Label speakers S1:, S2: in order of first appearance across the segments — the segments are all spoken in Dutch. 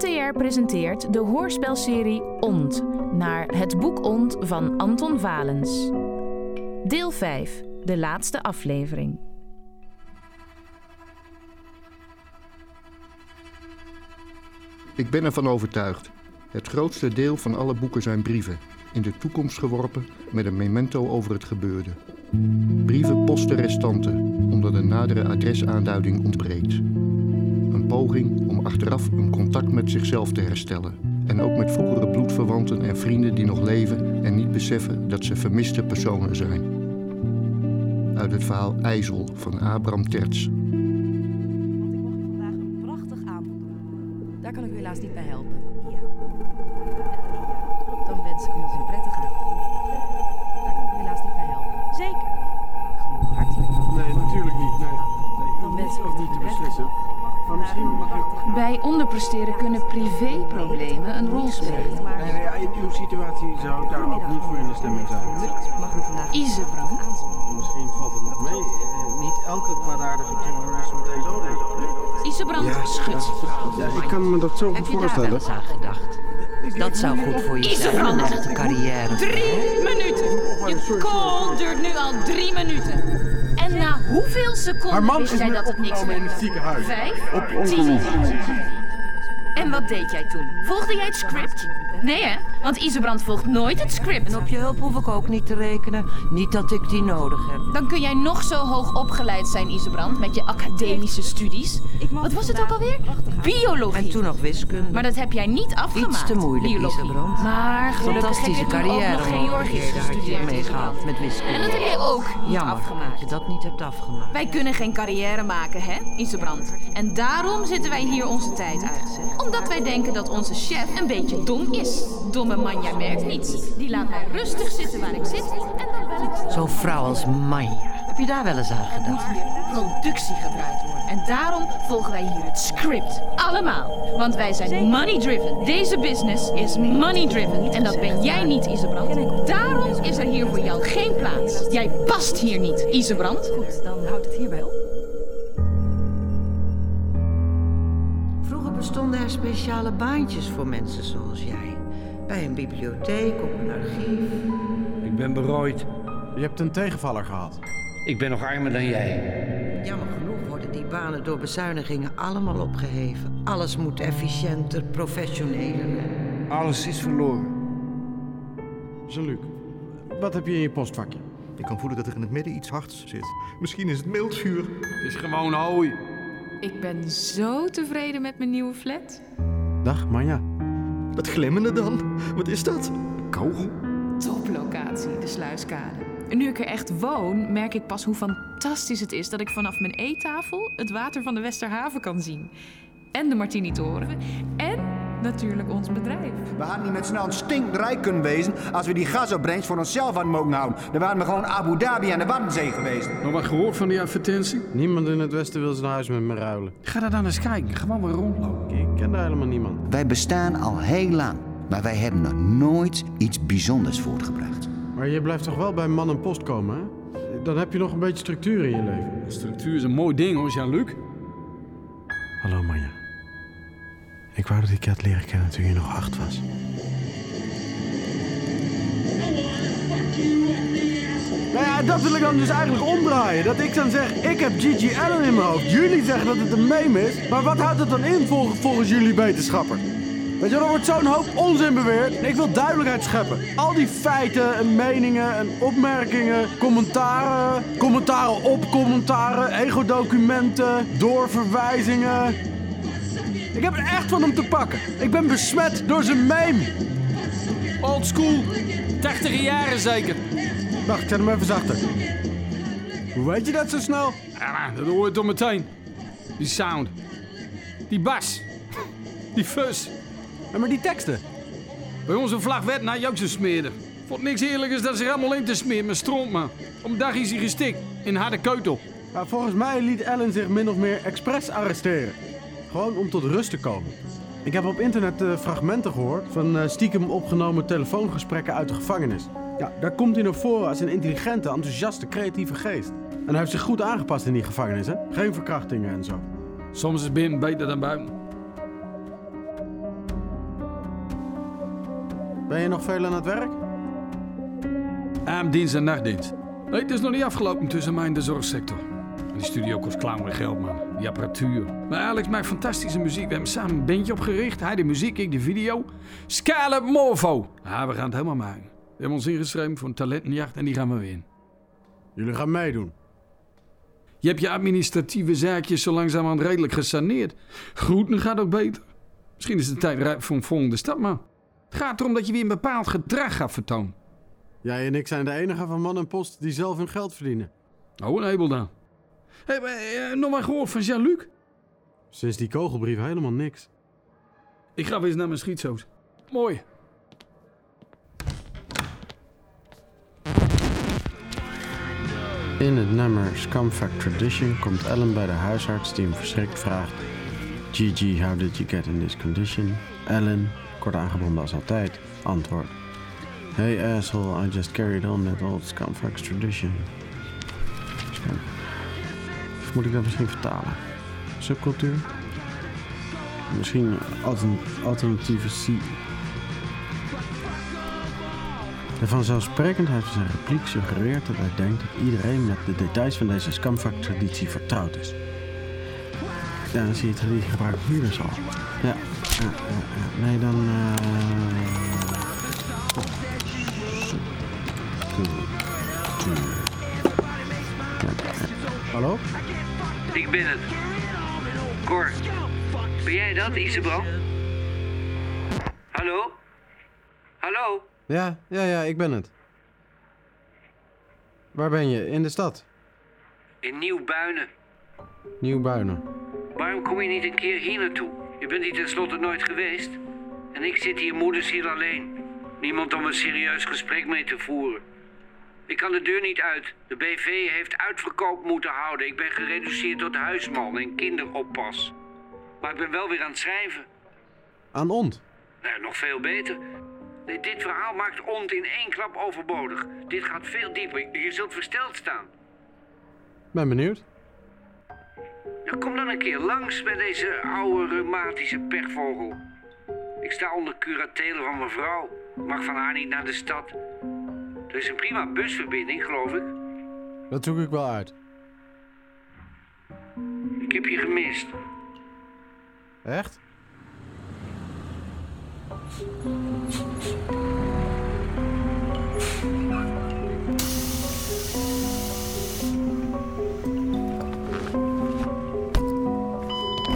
S1: NTR presenteert de hoorspelserie Ont naar Het Boek Ont van Anton Valens. Deel 5, de laatste aflevering.
S2: Ik ben ervan overtuigd. Het grootste deel van alle boeken zijn brieven, in de toekomst geworpen met een memento over het gebeurde. Brieven posten restanten, omdat een nadere adresaanduiding ontbreekt. Poging om achteraf een contact met zichzelf te herstellen. En ook met vroegere bloedverwanten en vrienden die nog leven en niet beseffen dat ze vermiste personen zijn. Uit het verhaal IJssel van Abraham Terts.
S3: Bij
S1: onderpresteren kunnen privéproblemen een rol spelen.
S4: In uw situatie zou ik daar ook niet voor in de stemming zijn.
S1: Isebrand.
S4: Misschien valt het nog mee. Eh, niet elke kwaadaardige tongen is meteen zo deze.
S1: Isebrand schudt.
S4: Ja, ik kan me dat zo
S5: Heb je daar wel eens aan gedacht? Dat zou goed voor je zijn, echte carrière.
S1: Drie minuten. Je call duurt nu al drie minuten. Hoeveel seconden
S4: Haar man
S1: wist
S4: is
S1: jij dat het niks
S4: in
S1: werd?
S4: het ziekenhuis.
S1: Vijf?
S4: Op
S1: Tien? En wat deed jij toen? Volgde jij het script? Nee hè? Want Isebrand volgt nooit het script.
S5: En op je hulp hoef ik ook niet te rekenen. Niet dat ik die nodig heb.
S1: Dan kun jij nog zo hoog opgeleid zijn, Isebrand, met je academische studies. Wat was het ook alweer? Biologie.
S5: En toen nog wiskunde.
S1: Maar dat heb jij niet afgemaakt.
S5: Iets te moeilijk,
S1: biologie.
S5: Isebrand.
S1: Maar gelukkig heb
S5: Fantastische
S1: je ook
S5: carrière
S1: nog Georgisch gestudeerd.
S5: meegehaald met
S1: En
S5: wiskunde.
S1: dat heb jij ook niet
S5: Jammer
S1: afgemaakt.
S5: dat je dat niet hebt afgemaakt.
S1: Wij kunnen geen carrière maken, hè, Isebrand? En daarom zitten wij hier onze tijd uit. Omdat wij denken dat onze chef een beetje dom is. Domme man, jij merkt niets. Die laat mij rustig zitten waar ik zit en dan bel ik
S5: Zo'n vrouw als Manja. Heb je daar wel eens aan
S1: moet
S5: gedacht?
S1: hier productie gedraaid worden. En daarom volgen wij hier het script. Allemaal. Want wij zijn money driven. Deze business is money driven. En dat ben jij niet, Isebrand. Daarom is er hier voor jou geen plaats. Jij past hier niet, Isebrand.
S3: Goed, dan houdt het hierbij op.
S5: Vroeger bestonden er speciale baantjes voor mensen zoals jij. Bij een bibliotheek, op een archief.
S6: Ik ben berooid.
S4: Je hebt een tegenvaller gehad.
S6: Ik ben nog armer dan jij.
S5: Jammer genoeg worden die banen door bezuinigingen allemaal opgeheven. Alles moet efficiënter, professioneler.
S6: Alles is verloren.
S4: Jean-Luc, wat heb je in je postvakje?
S2: Ik kan voelen dat er in het midden iets hards zit. Misschien is het mildvuur.
S6: Het is gewoon hooi.
S7: Ik ben zo tevreden met mijn nieuwe flat.
S4: Dag, Manja.
S2: Dat glimmende dan? Wat is dat?
S4: Kogel?
S7: Toplocatie, de Sluiskade. En nu ik er echt woon, merk ik pas hoe fantastisch het is dat ik vanaf mijn eettafel het water van de Westerhaven kan zien. En de Martini-toren. En natuurlijk ons bedrijf.
S8: We hadden niet met snel een stinkrijk kunnen wezen als we die gasopbrengst voor onszelf hadden mogen houden. Dan waren we gewoon Abu Dhabi aan de Waddenzee geweest.
S6: Nog wat gehoord van die advertentie?
S4: Niemand in het Westen wil zijn huis met me ruilen.
S6: Ga daar dan eens kijken. Gewoon weer rondlopen.
S4: Ik ken daar helemaal niemand.
S9: Wij bestaan al heel lang, maar wij hebben nog nooit iets bijzonders voortgebracht.
S4: Maar je blijft toch wel bij man en post komen, hè? Dan heb je nog een beetje structuur in je leven.
S6: Structuur is een mooi ding hoor, Jean-Luc.
S4: Hallo, Manja. Ik wou dat ik je had leren kennen toen je nog acht was. Nou ja, dat wil ik dan dus eigenlijk omdraaien. Dat ik dan zeg, ik heb Gigi Allen in mijn hoofd. Jullie zeggen dat het een meme is. Maar wat houdt het dan in vol- volgens jullie wetenschapper? Weet je, er wordt zo'n hoop onzin beweerd. Ik wil duidelijkheid scheppen. Al die feiten en meningen en opmerkingen, commentaren, commentaren op commentaren, ego-documenten, doorverwijzingen. Ik heb er echt van om te pakken. Ik ben besmet door zijn meme.
S6: Old school. 80 jaren zeker.
S4: Wacht, ik zet hem even zachter. Hoe weet je dat zo snel?
S6: Ja, dat hoor je toch meteen. Die sound. Die bas. Die fus.
S4: Ja, maar die teksten.
S6: Bij onze vlag werd naar zo smeerder. Vond niks eerlijkers dan zich allemaal in te smeren met stront, man. Om dag is hij gestikt. In harde keutel.
S4: Maar volgens mij liet Ellen zich min of meer expres arresteren. Gewoon om tot rust te komen. Ik heb op internet eh, fragmenten gehoord van eh, stiekem opgenomen telefoongesprekken uit de gevangenis. Ja, daar komt hij naar voren als een intelligente, enthousiaste, creatieve geest. En hij heeft zich goed aangepast in die gevangenis, hè? Geen verkrachtingen en zo.
S6: Soms is binnen beter dan buiten.
S4: Ben je nog veel aan het werk?
S6: Avonddienst en nachtdienst. Nee, het is nog niet afgelopen tussen mij en de zorgsector. Die studio kost klauwen geld, man. Die apparatuur. Maar Alex maakt fantastische muziek. We hebben samen een bandje opgericht. Hij de muziek, ik de video. Scala Morvo. Ja, we gaan het helemaal maken. We hebben ons ingeschreven voor een talentenjacht en die gaan we winnen.
S4: Jullie gaan meedoen.
S6: Je hebt je administratieve zaakjes zo langzamerhand redelijk gesaneerd. Groeten gaat ook beter. Misschien is het tijd rijp voor een volgende stap, man. Het gaat erom dat je weer een bepaald gedrag gaat vertonen.
S4: Jij en ik zijn de enige van man en post die zelf hun geld verdienen.
S6: Oh, een hebel dan. Hé, hey, nog maar gehoord van Jean-Luc?
S4: Sinds die kogelbrief helemaal niks.
S6: Ik ga weer eens naar mijn schietsoos. Mooi.
S4: In het nummer Scumfuck Tradition komt Ellen bij de huisarts die hem verschrikt vraagt... Gigi, how did you get in this condition? Ellen, kort aangebonden als altijd, antwoordt... Hey asshole, I just carried on that old Scumfuck's tradition. Moet ik dat misschien vertalen? Subcultuur? Misschien altern alternatieve C. De vanzelfsprekendheid van zijn repliek suggereert dat hij denkt dat iedereen met de details van deze scumfuck-traditie vertrouwd is. Ja, dan zie je traditie gebruikt hier dus al. Ja, ja, ja, ja. nee, dan... eh
S10: Ik ben het. Cor, ben jij dat, Isabel? Hallo? Hallo?
S4: Ja, ja, ja, ik ben het. Waar ben je? In de stad?
S10: In Nieuw-Buinen.
S4: Nieuw-Buinen.
S10: Waarom kom je niet een keer hier naartoe? Je bent hier tenslotte nooit geweest. En ik zit hier moederziel alleen. Niemand om een serieus gesprek mee te voeren. Ik kan de deur niet uit. De BV heeft uitverkoop moeten houden. Ik ben gereduceerd tot huisman en kinderoppas. Maar ik ben wel weer aan het schrijven.
S4: Aan ont?
S10: Nou, nog veel beter. Dit verhaal maakt ont in één klap overbodig. Dit gaat veel dieper. Je zult versteld staan.
S4: Ben benieuwd.
S10: Ja, kom dan een keer langs bij deze oude reumatische pechvogel. Ik sta onder curatele van mijn vrouw. Mag van haar niet naar de stad. Er is een prima busverbinding, geloof ik.
S4: Dat zoek ik wel uit.
S10: Ik heb je gemist.
S4: Echt?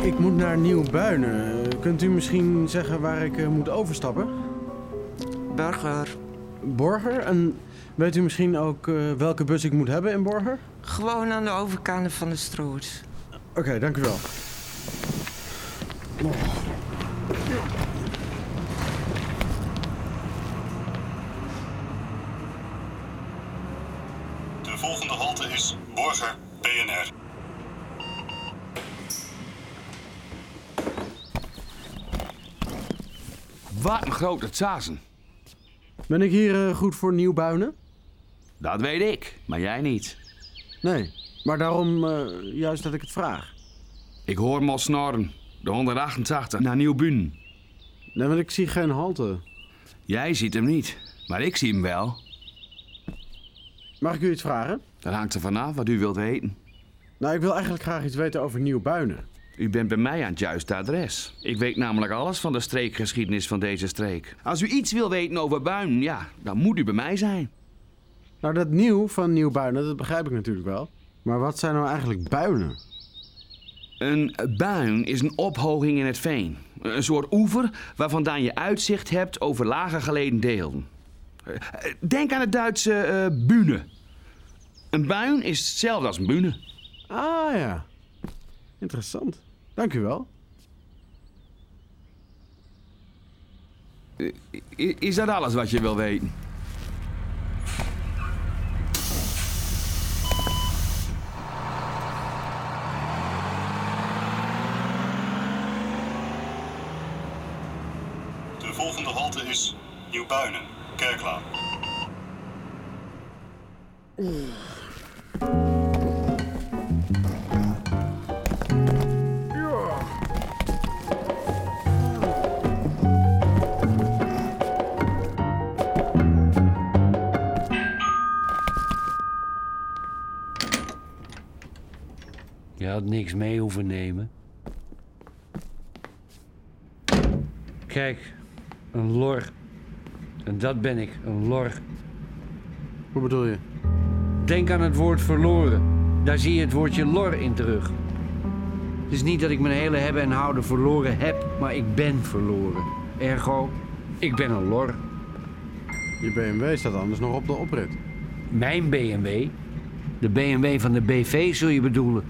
S4: Ik moet naar Nieuw-Buinen. Kunt u misschien zeggen waar ik eh, moet overstappen?
S5: Burger.
S4: Borger? En weet u misschien ook eh, welke bus ik moet hebben in Borger?
S5: Gewoon aan de overkant van de stroot.
S4: Oké, dank u wel.
S11: De volgende halte is Borger PNR.
S12: Wat een grote tsazen.
S4: Ben ik hier eh, goed voor Nieuw-Buinen?
S12: Dat weet ik, maar jij niet.
S4: Nee, maar daarom eh, juist dat ik het vraag.
S12: Ik hoor hem al snorren. De 188 naar Nieuwbun.
S4: Nee, want ik zie geen halte.
S12: Jij ziet hem niet, maar ik zie hem wel.
S4: Mag ik u iets vragen?
S12: Dat hangt er vanaf wat u wilt weten.
S4: Nou, ik wil eigenlijk graag iets weten over Nieuw-Buinen.
S12: U bent bij mij aan het juiste adres. Ik weet namelijk alles van de streekgeschiedenis van deze streek. Als u iets wil weten over Buin, ja, dan moet u bij mij zijn.
S4: Nou, dat nieuw van Nieuw-Buinen, dat begrijp ik natuurlijk wel. Maar wat zijn nou eigenlijk buinen?
S12: Een buin is een ophoging in het veen. Een soort oever waarvandaan je uitzicht hebt over lager gelegen delen. Eh, Denk aan het Duitse eh bühne. Een buin is hetzelfde als een bühne.
S4: Ah ja, interessant. Dank u wel.
S12: I- Is dat alles wat je wil weten?
S11: De volgende halte is Nieuwbuinen, Kerklaan.
S10: Had niks mee hoeven nemen. Kijk, een lor. En dat ben ik, een lor.
S4: Hoe bedoel je?
S10: Denk aan het woord verloren. Daar zie je het woordje lor in terug. Het is niet dat ik mijn hele hebben en houden verloren heb, maar ik ben verloren. Ergo, ik ben een lor.
S4: Je BMW staat anders nog op de oprit.
S10: Mijn BMW? De BMW van de BV zul je bedoelen.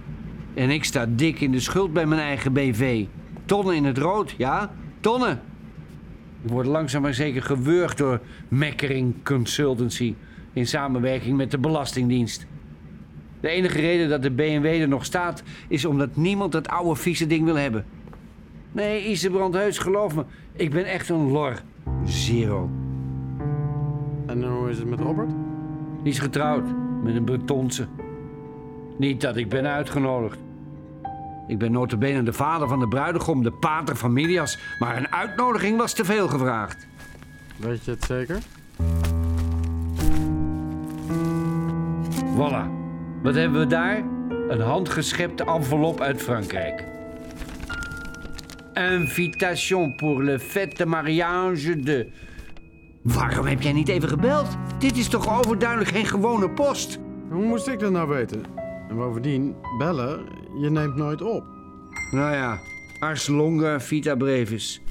S10: En ik sta dik in de schuld bij mijn eigen BV. Tonnen in het rood, ja? Tonnen! Ik word langzaam maar zeker gewurgd door Mekkering Consultancy... in samenwerking met de Belastingdienst. De enige reden dat de BMW er nog staat... is omdat niemand dat oude vieze ding wil hebben. Nee, Isebrand Heus, geloof me. Ik ben echt een lor. Zero.
S4: En hoe is het met Robert?
S10: Die is getrouwd met een Bretonse. Niet dat ik ben uitgenodigd. Ik ben notabene de vader van de bruidegom, de pater familias. Maar een uitnodiging was te veel gevraagd.
S4: Weet je het zeker?
S10: Voilà. Wat hebben we daar? Een handgeschepte envelop uit Frankrijk. Invitation pour le fête de mariage de... Waarom heb jij niet even gebeld? Dit is toch overduidelijk geen gewone post?
S4: Hoe moest ik dat nou weten? En bovendien, bellen, je neemt nooit op.
S10: Nou ja, ars longa vita brevis.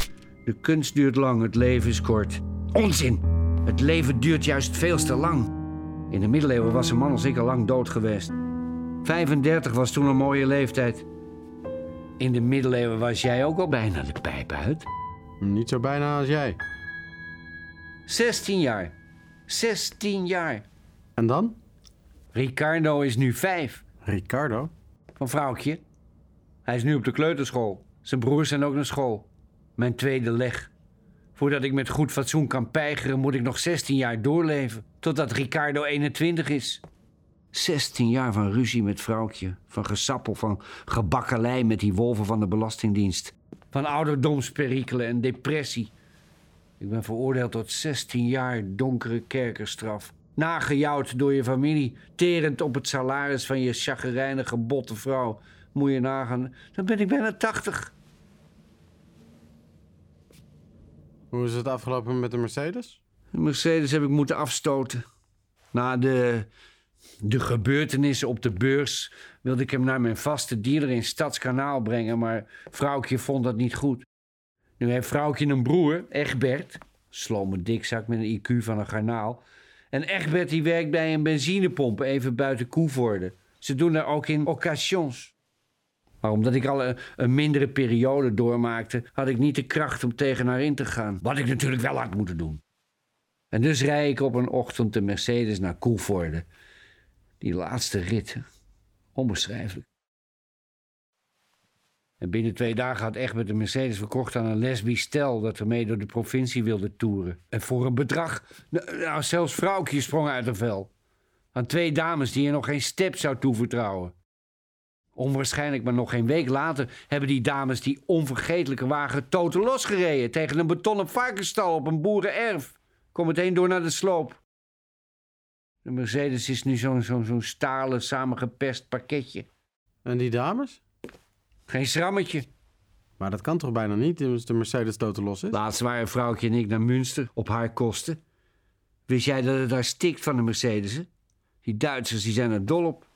S10: De kunst duurt lang, het leven is kort. Onzin! Het leven duurt juist veel te lang. In de middeleeuwen was een man als ik al lang dood geweest. 35 was toen een mooie leeftijd. In de middeleeuwen was jij ook al bijna de pijp uit.
S4: Niet zo bijna als jij.
S10: 16 jaar. 16 jaar.
S4: En dan?
S10: Ricardo is nu vijf.
S4: Ricardo?
S10: Van vrouwtje. Hij is nu op de kleuterschool. Zijn broers zijn ook naar school. Mijn tweede leg. Voordat ik met goed fatsoen kan peigeren, moet ik nog 16 jaar doorleven. Totdat Ricardo 21 is. 16 jaar van ruzie met vrouwtje. Van gesappel, van gebakkelei met die wolven van de Belastingdienst. Van ouderdomsperikelen en depressie. Ik ben veroordeeld tot 16 jaar donkere kerkerstraf. Nagejouwd door je familie, terend op het salaris van je chagrijnige botte vrouw. Moet je nagaan, dan ben ik bijna 80.
S4: Hoe is het afgelopen met de Mercedes?
S10: De Mercedes heb ik moeten afstoten. Na de, de gebeurtenissen op de beurs wilde ik hem naar mijn vaste dealer in Stadskanaal brengen, maar vrouwtje vond dat niet goed. Nu heeft vrouwtje een broer, Egbert, slome dikzak met een IQ van een garnaal. En Egbert die werkt bij een benzinepomp even buiten Koevoorde. Ze doen daar ook in occasions. Maar omdat ik al een, mindere periode doormaakte, had ik niet de kracht om tegen haar in te gaan. Wat ik natuurlijk wel had moeten doen. En dus rijd ik op een ochtend de Mercedes naar Koevoorde. Die laatste rit, onbeschrijfelijk. En binnen twee dagen had Egbert de Mercedes verkocht aan een lesbisch stel dat ermee door de provincie wilde toeren. En voor een bedrag, nou, zelfs vrouwtje sprong uit een vel. Aan twee dames die je nog geen step zou toevertrouwen. Onwaarschijnlijk, maar nog geen week later hebben die dames die onvergetelijke wagen toten losgereden tegen een betonnen varkensstal op een boerenerf. Kom meteen door naar de sloop. De Mercedes is nu zo'n zo'n zo'n stalen samengepest pakketje.
S4: En die dames?
S10: Geen schrammetje.
S4: Maar dat kan toch bijna niet, als de Mercedes toten los is?
S10: Laatst waren vrouwtje en ik naar Münster op haar kosten. Wist jij dat het daar stikt van de Mercedes? Die Duitsers die zijn er dol op.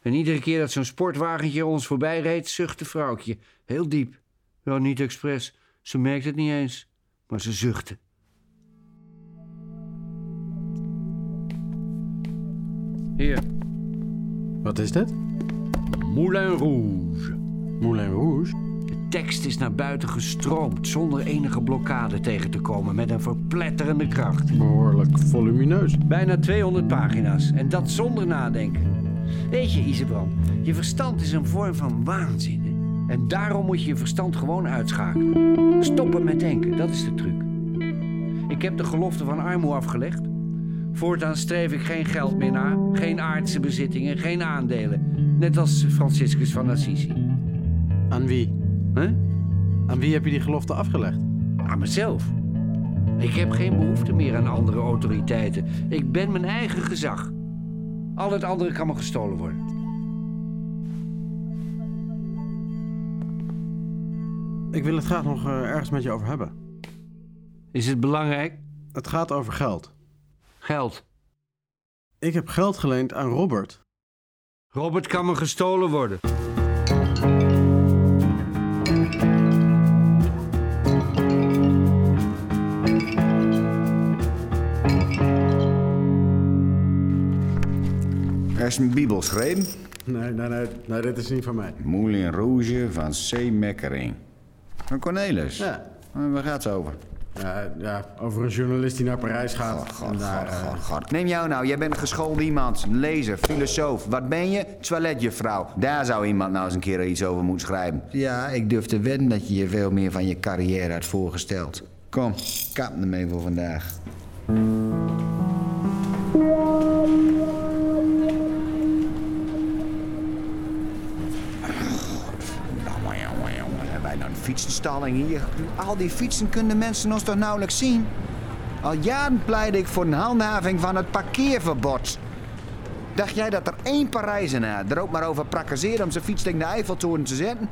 S10: En iedere keer dat zo'n sportwagentje ons voorbij reed, zuchtte vrouwtje. Heel diep. Wel niet expres. Ze merkte het niet eens. Maar ze zuchtte. Hier.
S4: Wat is dit?
S10: Moulin Rouge.
S4: Moulin Rouge?
S10: De tekst is naar buiten gestroomd zonder enige blokkade tegen te komen met een verpletterende kracht.
S4: Behoorlijk volumineus.
S10: Bijna 200 pagina's en dat zonder nadenken. Weet je, Isebrand, je verstand is een vorm van waanzin. Hè? En daarom moet je je verstand gewoon uitschakelen. Stoppen met denken, dat is de truc. Ik heb de gelofte van armoe afgelegd. Voortaan streef ik geen geld meer na, geen aardse bezittingen, geen aandelen. Net als Franciscus van Assisi.
S4: Aan wie? Aan wie heb je die gelofte afgelegd?
S10: Aan mezelf. Ik heb geen behoefte meer aan andere autoriteiten. Ik ben mijn eigen gezag. Al het andere kan me gestolen worden.
S4: Ik wil het graag nog eh, ergens met je over hebben.
S10: Is het belangrijk?
S4: Het gaat over geld.
S10: Geld?
S4: Ik heb geld geleend aan Robert.
S10: Robert kan me gestolen worden.
S8: Is een bibel geschreven.
S4: Nee, nee, nee, nee, dit is niet van mij.
S8: Moulin Rouge van C. Mekkering. Van Cornelis.
S4: Ja.
S8: En Waar gaat het over?
S4: Ja, ja, over een journalist die naar Parijs gaat. en daar, eh,
S8: God. Neem jou nou, jij bent een geschoold iemand, een lezer, filosoof. Wat ben je? Toiletjuffrouw. Daar zou iemand nou eens een keer iets over moeten schrijven. Ja, ik durf te wedden dat je je veel meer van je carrière had voorgesteld. Kom, kap ermee voor vandaag. Fietsenstalling hier? Al die fietsen kunnen mensen ons toch nauwelijks zien? Al jaren pleit ik voor een handhaving van het parkeerverbod. Dacht jij dat er één Parijzenaar er ook maar over prakkezeert om zijn fiets tegen de Eiffeltoren te zetten?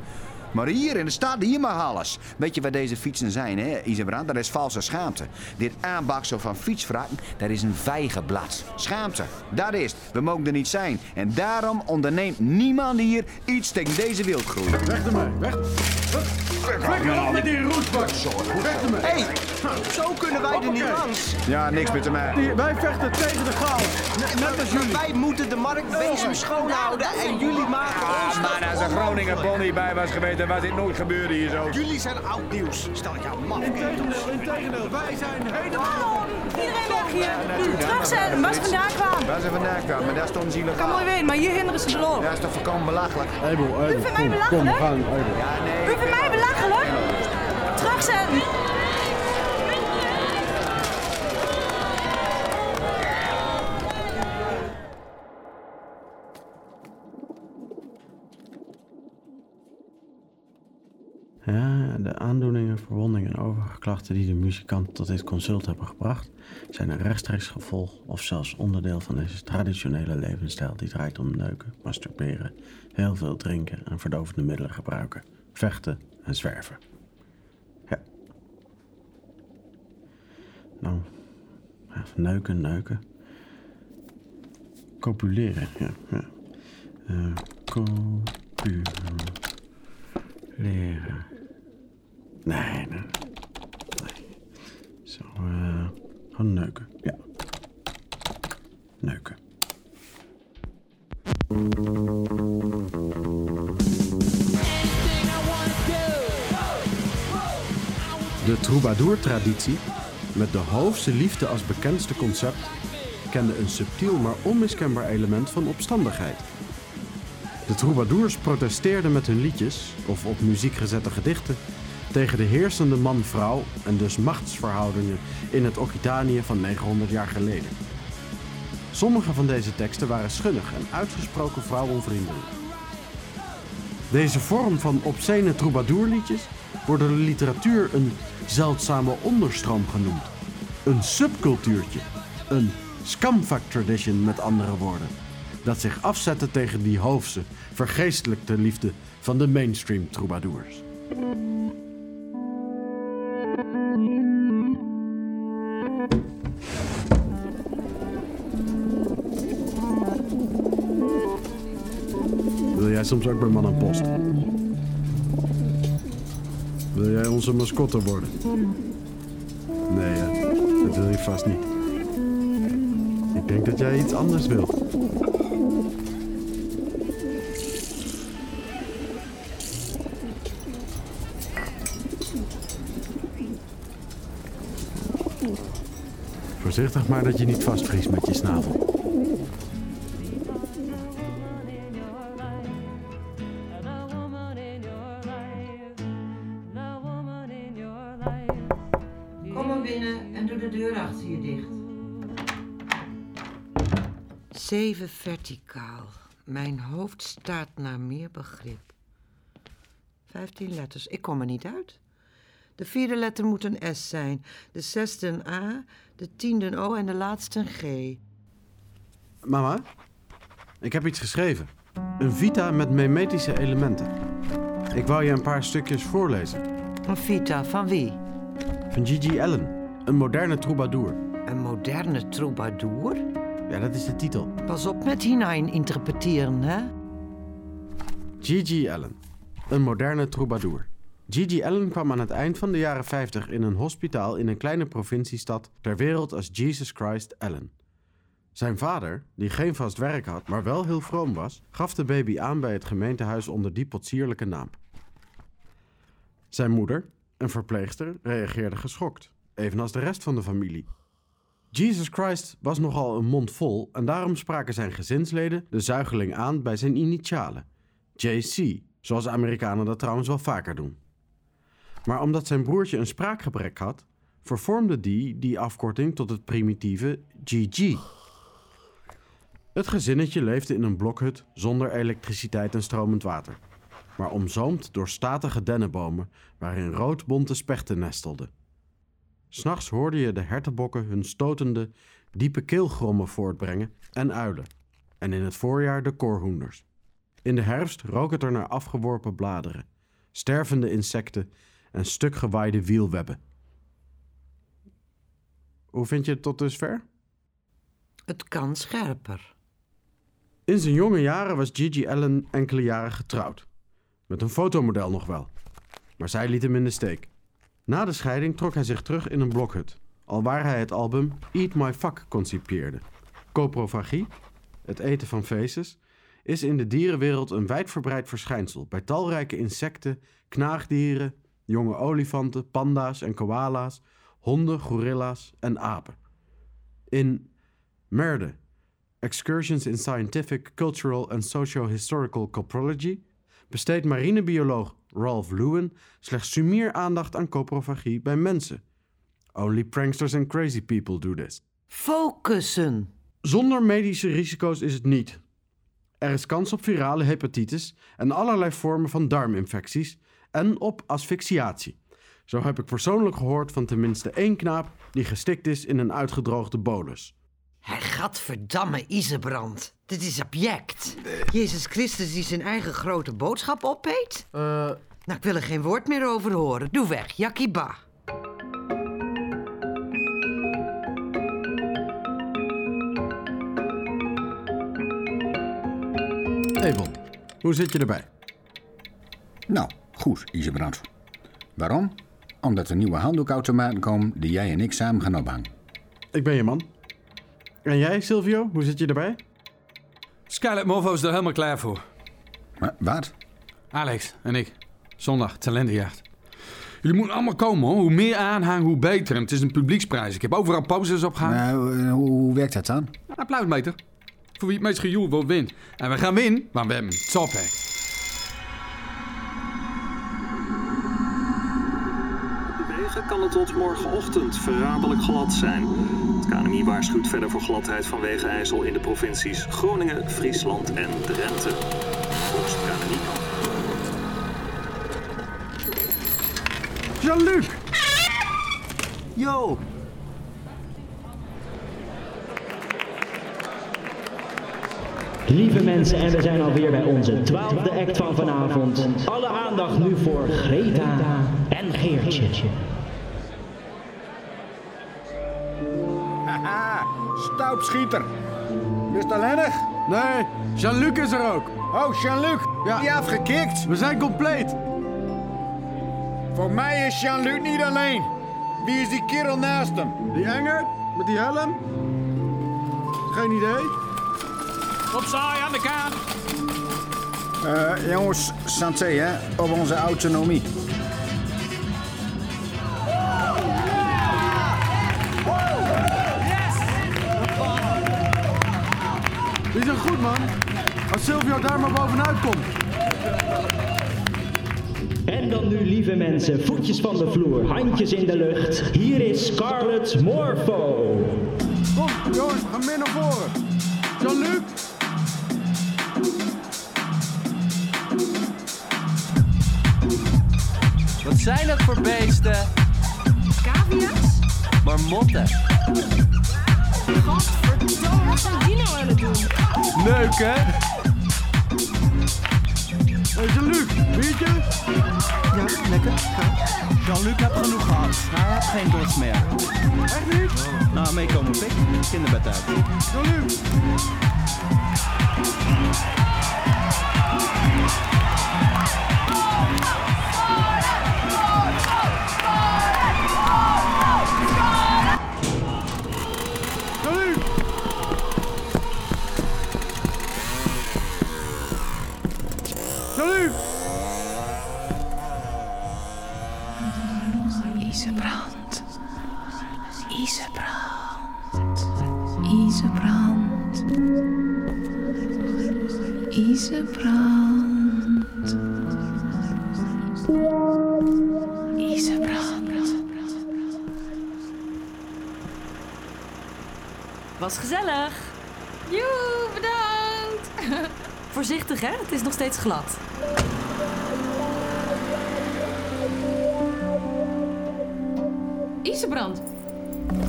S8: Maar hier in de stad, hier mag alles. Weet je waar deze fietsen zijn, hè, Isebrand? Dat is valse schaamte. Dit aanbaksel van fietsvrakken, dat is een vijgenblad. Schaamte, dat is het. We mogen er niet zijn. En daarom onderneemt niemand hier iets tegen deze wildgroei.
S4: Weg ermee, weg. Flikker op met die roesbak. Weg ermee.
S13: Hé, zo kunnen wij er niet langs.
S8: Ja, niks met mij.
S4: Die- Wij vechten tegen de chaos. Net, als jullie.
S13: Wij moeten de markt bezem schoonhouden en jullie maken ons...
S8: Ah, maar als een Groninger Bonnie bij was geweest, dan was dit nooit gebeuren hier zo.
S13: Jullie zijn oud nieuws. Stel je maf.
S4: Integendeel, integendeel. Wij zijn helemaal...
S14: Iedereen weg hier. Terugzetten, waar ze vandaan kwamen.
S8: Waar ze vandaan kwamen, maar daar stonden ze
S14: Kan mooi weten, maar hier hinderen ze erop.
S8: Ja, dat is toch voorkomen belachelijk?
S4: Ebel, Ebel,
S14: vindt mij
S4: kom, kom, we
S14: belachelijk?
S8: Ja, nee.
S14: U vindt mij belachelijk? Terugzetten.
S4: Ja, de aandoeningen, verwondingen en overige klachten die de muzikant tot dit consult hebben gebracht, zijn een rechtstreeks gevolg of zelfs onderdeel van deze traditionele levensstijl die draait om neuken, masturberen, heel veel drinken en verdovende middelen gebruiken, vechten en zwerven. Ja. Nou, ja, neuken, neuken. Copuleren, ja. ja. Eh, copuleren. Nee, nee. Eh. neuken. Ja. Neuken. De troubadour-traditie, met de hoofdse liefde als bekendste concept, kende een subtiel maar onmiskenbaar element van opstandigheid. De troubadours protesteerden met hun liedjes, of op muziek gezette gedichten, tegen de heersende man-vrouw en dus machtsverhoudingen in het Occitanië van 900 jaar geleden. Sommige van deze teksten waren schunnig en uitgesproken vrouwonvriendelijk. Deze vorm van obscene troubadourliedjes wordt door de literatuur een zeldzame onderstroom genoemd. Een subcultuurtje. Een scumfuck tradition met andere woorden. Dat zich afzette tegen die hoofdse, vergeestelijkte liefde van de mainstream troubadours. Jij soms ook bij man post? Wil jij onze mascotte worden? Nee, hè? dat wil je vast niet. Ik denk dat jij iets anders wilt. Voorzichtig maar dat je niet vastvriest met je snavel.
S5: Zeven verticaal. Mijn hoofd staat naar meer begrip. Vijftien letters. Ik kom er niet uit. De vierde letter moet een S zijn, de zesde een A, de tiende een O en de laatste een G.
S4: Mama, ik heb iets geschreven. Een vita met memetische elementen. Ik wou je een paar stukjes voorlezen.
S5: Een vita van wie?
S4: Van Gigi Allen. Een moderne troubadour.
S5: Een moderne troubadour?
S4: Ja, dat is de titel.
S5: Pas op met hinein interpreteren, hè?
S4: Gigi Allen. Een moderne troubadour. Gigi Allen kwam aan het eind van de jaren 50 in een hospitaal in een kleine provinciestad ter wereld als Jesus Christ Allen. Zijn vader, die geen vast werk had, maar wel heel vroom was, gaf de baby aan bij het gemeentehuis onder die potsierlijke naam. Zijn moeder, een verpleegster, reageerde geschokt, evenals de rest van de familie. Jesus Christ was nogal een mond vol en daarom spraken zijn gezinsleden de zuigeling aan bij zijn initialen, JC, zoals Amerikanen dat trouwens wel vaker doen. Maar omdat zijn broertje een spraakgebrek had, vervormde die die afkorting tot het primitieve GG. Het gezinnetje leefde in een blokhut zonder elektriciteit en stromend water, maar omzoomd door statige dennenbomen waarin roodbonte spechten nestelden. S'nachts hoorde je de hertenbokken hun stotende, diepe keelgrommen voortbrengen en uilen, en in het voorjaar de koorhoenders. In de herfst rook het er naar afgeworpen bladeren, stervende insecten en stuk gewaaide wielwebben. Hoe vind je het tot dusver?
S5: Het kan scherper.
S4: In zijn jonge jaren was Gigi Allen enkele jaren getrouwd. Met een fotomodel nog wel. Maar zij liet hem in de steek. Na de scheiding trok hij zich terug in een blokhut, alwaar hij het album Eat My Fuck concipeerde. Coprofagie, het eten van feces, is in de dierenwereld een wijdverbreid verschijnsel bij talrijke insecten, knaagdieren, jonge olifanten, panda's en koala's, honden, gorilla's en apen. In Merde, Excursions in Scientific, Cultural and Socio-Historical Coprology, besteedt marinebioloog Ralph Lewin slechts sumier aandacht aan coprofagie bij mensen. Only pranksters and crazy people do this.
S5: Focussen.
S4: Zonder medische risico's is het niet. Er is kans op virale hepatitis en allerlei vormen van darminfecties en op asphyxiatie. Zo heb ik persoonlijk gehoord van tenminste één knaap die gestikt is in een uitgedroogde bolus.
S5: Hij gadverdamme Isebrand. Dit is object. Jezus Christus die zijn eigen grote boodschap opeet? Nou, ik wil er geen woord meer over horen. Doe weg, Yakiba.
S4: Ebel, hoe zit je erbij?
S15: Nou, goed, Isebrand. Waarom? Omdat er nieuwe handdoekautomaten komen die jij en ik samen gaan ophangen.
S4: Ik ben je man. En jij, Silvio, hoe zit je erbij?
S6: Skylet Morvo is er helemaal klaar voor.
S15: Maar wat?
S6: Alex en ik. Zondag, talentenjacht. Jullie moeten allemaal komen hoor. Hoe meer aanhang, hoe beter. En het is een publieksprijs. Ik heb overal posters opgehangen.
S15: Nou, eh, hoe, hoe werkt dat dan?
S6: Een applausmeter. Voor wie het meest gejoeld wordt, wint. En we gaan winnen, want we hebben een
S16: wegen kan het tot morgenochtend verraderlijk glad zijn. KNMI waarschuwt verder voor gladheid van wegenijzel in de provincies Groningen, Friesland en Drenthe. Volgens het KNMI
S4: Jean-Luc!
S13: Yo!
S17: Lieve mensen, en we zijn alweer bij onze twaalfde act van vanavond. Alle aandacht nu voor Greta en Geertje.
S18: Haha, stoupschieter. Is het alleenig?
S4: Nee, Jean-Luc is er ook.
S18: Oh, Jean-Luc,
S4: Ja.
S18: die afgekikt.
S4: We zijn compleet.
S18: Voor mij is Jean-Luc niet alleen. Wie is die kerel naast hem?
S4: Die enge, met die helm? Geen idee.
S6: Opzij aan de kant.
S15: Eh, jongens, santé hè, op onze autonomie.
S4: Silvio daar maar bovenuit komt.
S17: En dan nu, lieve mensen, voetjes van de vloer, handjes in de lucht. Hier is Scarlett Morpho.
S4: Kom, jongens, we gaan meer naar voren. Jean-Luc!
S13: Wat zijn dat voor beesten?
S14: Cavia's?
S13: Marmotten.
S14: Godverdomme, wat zijn die nou aan het doen?
S13: Leuk hè?
S4: Jean-Luc, biertje?
S8: Ja, lekker. Jean-Luc heeft genoeg gehad. Hij heeft geen dorst meer.
S4: Echt niet?
S8: Nou, meekomen pik. Kinderbed uit.
S4: Jean-Luc.
S19: Isebrand. Isebrand.
S14: Was gezellig.
S1: Joe, bedankt.
S14: Voorzichtig, hè? Het is nog steeds glad.
S1: Isebrand.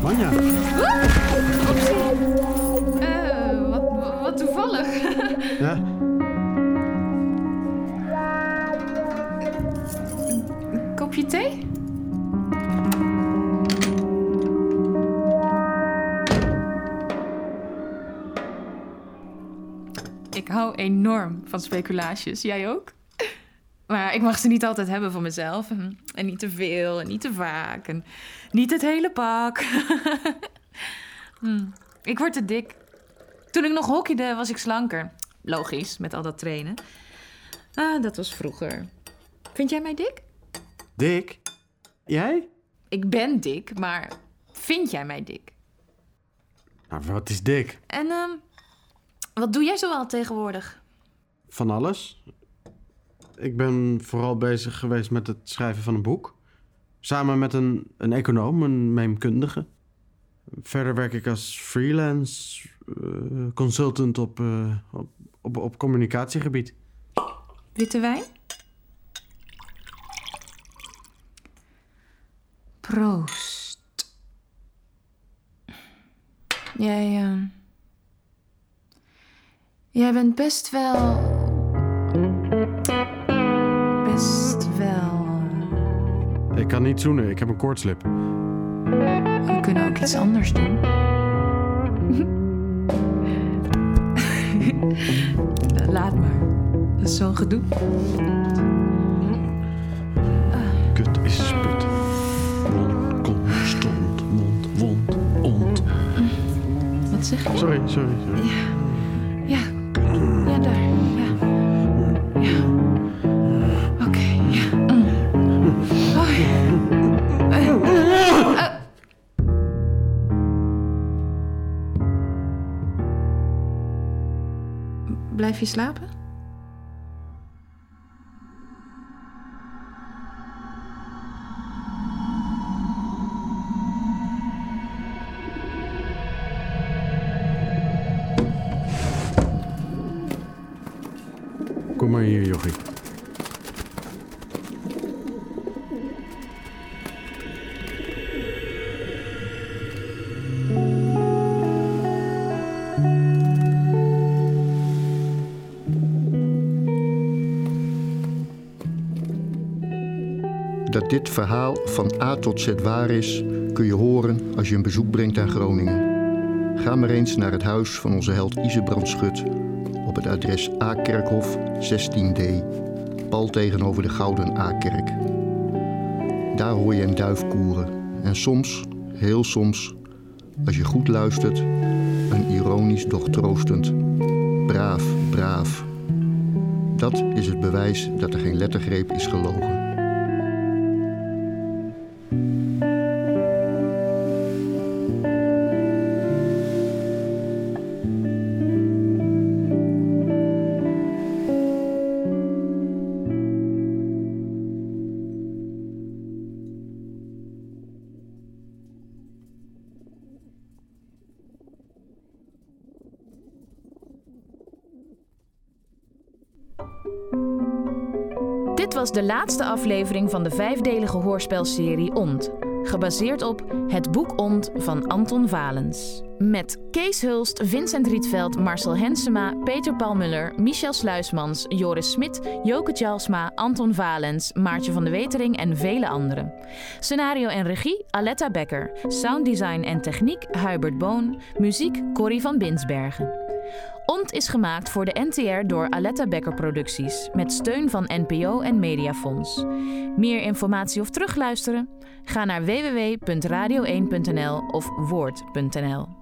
S4: Manja. Ja.
S1: Kopje thee? Ik hou enorm van speculaties. Jij ook? Maar ik mag ze niet altijd hebben van mezelf. En niet te veel en niet te vaak. En niet het hele pak. Hm, Ik word te dik. Toen ik nog hockeyde, was ik slanker. Logisch, met al dat trainen. Ah, dat was vroeger. Vind jij mij dik?
S4: Dick. Jij?
S1: Ik ben dik, maar vind jij mij dik?
S4: Nou, wat is dik?
S1: En ehm, wat doe jij zoal tegenwoordig?
S4: Van alles. Ik ben vooral bezig geweest met het schrijven van een boek. Samen met een, een econoom, een meemkundige. Verder werk ik als freelance eh, consultant op, eh, op, op, op communicatiegebied.
S1: Witte wijn? Proost. Jij, ehm, jij bent best wel. Best wel.
S4: Ik kan niet zoenen, ik heb een koortslip.
S1: Iets anders doen. Laat maar. Dat is zo'n gedoe.
S4: Kut is sput. Mond, kom, stond, mond, wond, ont.
S1: Wat zeg je?
S4: Sorry, sorry, sorry.
S1: Ja. Ja, daar. Slapen?
S2: Dit verhaal van A tot Z waar is, kun je horen als je een bezoek brengt aan Groningen. Ga maar eens naar het huis van onze held Isebrand Schut op het adres A-kerkhof 16D, pal tegenover de Gouden A-kerk. Daar hoor je een duif koeren en soms, heel soms, als je goed luistert, een ironisch doch troostend braaf, braaf. Dat is het bewijs dat er geen lettergreep is gelogen.
S1: Was de laatste aflevering van de vijfdelige hoorspelserie Ont. Gebaseerd op Het boek Ont van Anton Valens. Met Kees Hulst, Vincent Rietveld, Marcel Hensema, Peter Paul Muller, Michel Sluismans, Joris Smit, Joke Tjalsma, Anton Valens, Maartje van de Wetering en vele anderen. Scenario en regie Aletta Becker. Sounddesign en techniek Hubert Boon. Muziek Corrie van Binsbergen. Ont is gemaakt voor de NTR door Aletta Becker Producties met steun van NPO en Mediafonds. Meer informatie of terugluisteren? Ga naar www.radio1.nl of woord.nl.